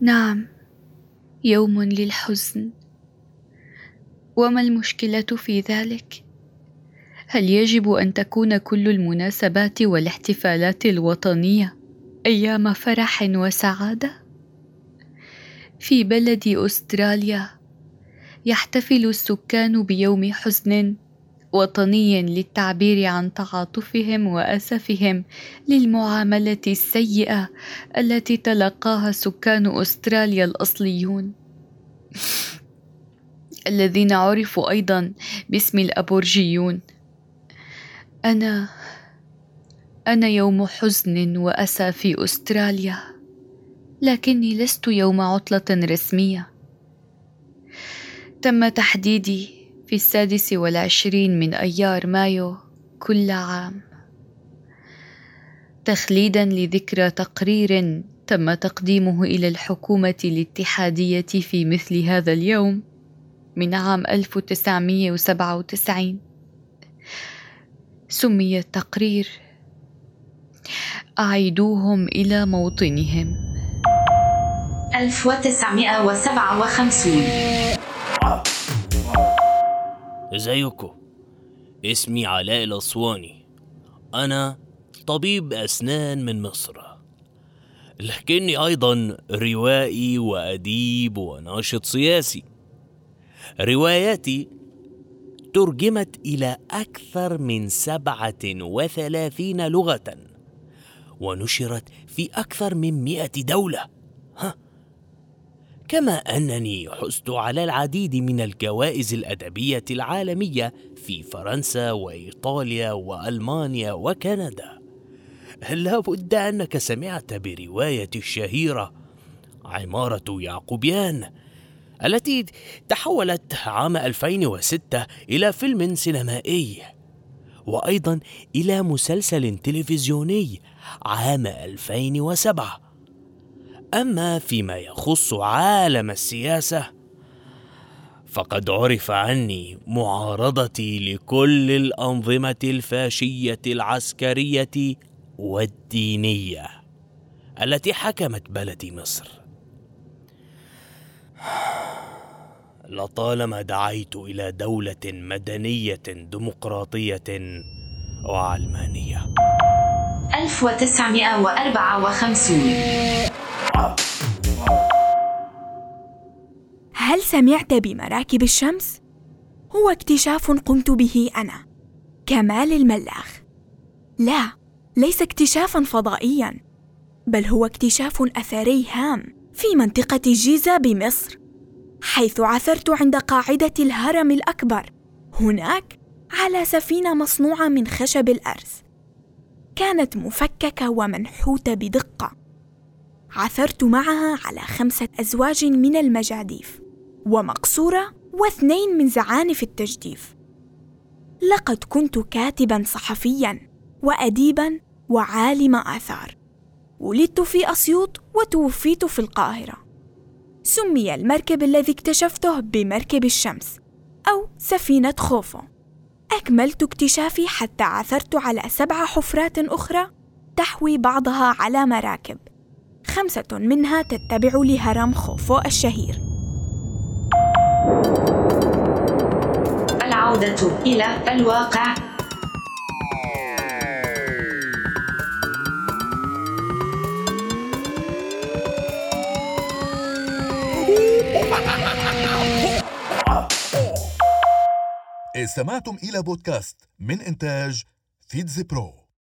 نعم يوم للحزن. وما المشكلة في ذلك؟ هل يجب أن تكون كل المناسبات والاحتفالات الوطنية أيام فرح وسعادة؟ في بلد أستراليا يحتفل السكان بيوم حزن وطني للتعبير عن تعاطفهم وأسفهم للمعاملة السيئة التي تلقاها سكان أستراليا الأصليون. الذين عرفوا أيضا باسم الأبورجيون. أنا أنا يوم حزن وأسى في أستراليا لكني لست يوم عطلة رسمية. تم تحديدي في السادس والعشرين من أيار مايو كل عام. تخليدا لذكرى تقرير تم تقديمه إلى الحكومة الاتحادية في مثل هذا اليوم من عام 1997 سمي التقرير. أعيدوهم إلى موطنهم. 1957 ازيكم اسمي علاء الأسواني. أنا طبيب أسنان من مصر. لكني أيضا روائي وأديب وناشط سياسي. رواياتي ترجمت إلى أكثر من سبعة وثلاثين لغة ونشرت في أكثر من مئة دولة. ها؟ كما أنني حزت على العديد من الجوائز الأدبية العالمية في فرنسا وإيطاليا وألمانيا وكندا. لا بد أنك سمعت بروايتي الشهيرة عمارة يعقوبيان التي تحولت عام 2006 إلى فيلم سينمائي وأيضا إلى مسلسل تلفزيوني عام 2007 أما فيما يخص عالم السياسة فقد عرف عني معارضتي لكل الأنظمة الفاشية العسكرية والدينية التي حكمت بلد مصر. لطالما دعيت إلى دولة مدنية ديمقراطية وعلمانية. 1954 هل سمعت بمراكب الشمس؟ هو اكتشاف قمت به أنا. كمال الملاخ. لا ليس اكتشافا فضائيا بل هو اكتشاف أثري هام في منطقة الجيزة بمصر حيث عثرت عند قاعدة الهرم الأكبر هناك على سفينة مصنوعة من خشب الأرز. كانت مفككة ومنحوتة بدقة. عثرت معها على خمسة أزواج من المجاديف. ومقصورة واثنين من زعانف التجديف. لقد كنت كاتبا صحفيا وأديبا وعالم آثار. ولدت في أسيوط وتوفيت في القاهرة. سمي المركب الذي اكتشفته بمركب الشمس أو سفينة خوفو. أكملت اكتشافي حتى عثرت على سبع حفرات أخرى تحوي بعضها على مراكب. خمسة منها تتبع لهرم خوفو الشهير. العودة إلى الواقع. استمعتم إلى بودكاست من إنتاج فيتز برو.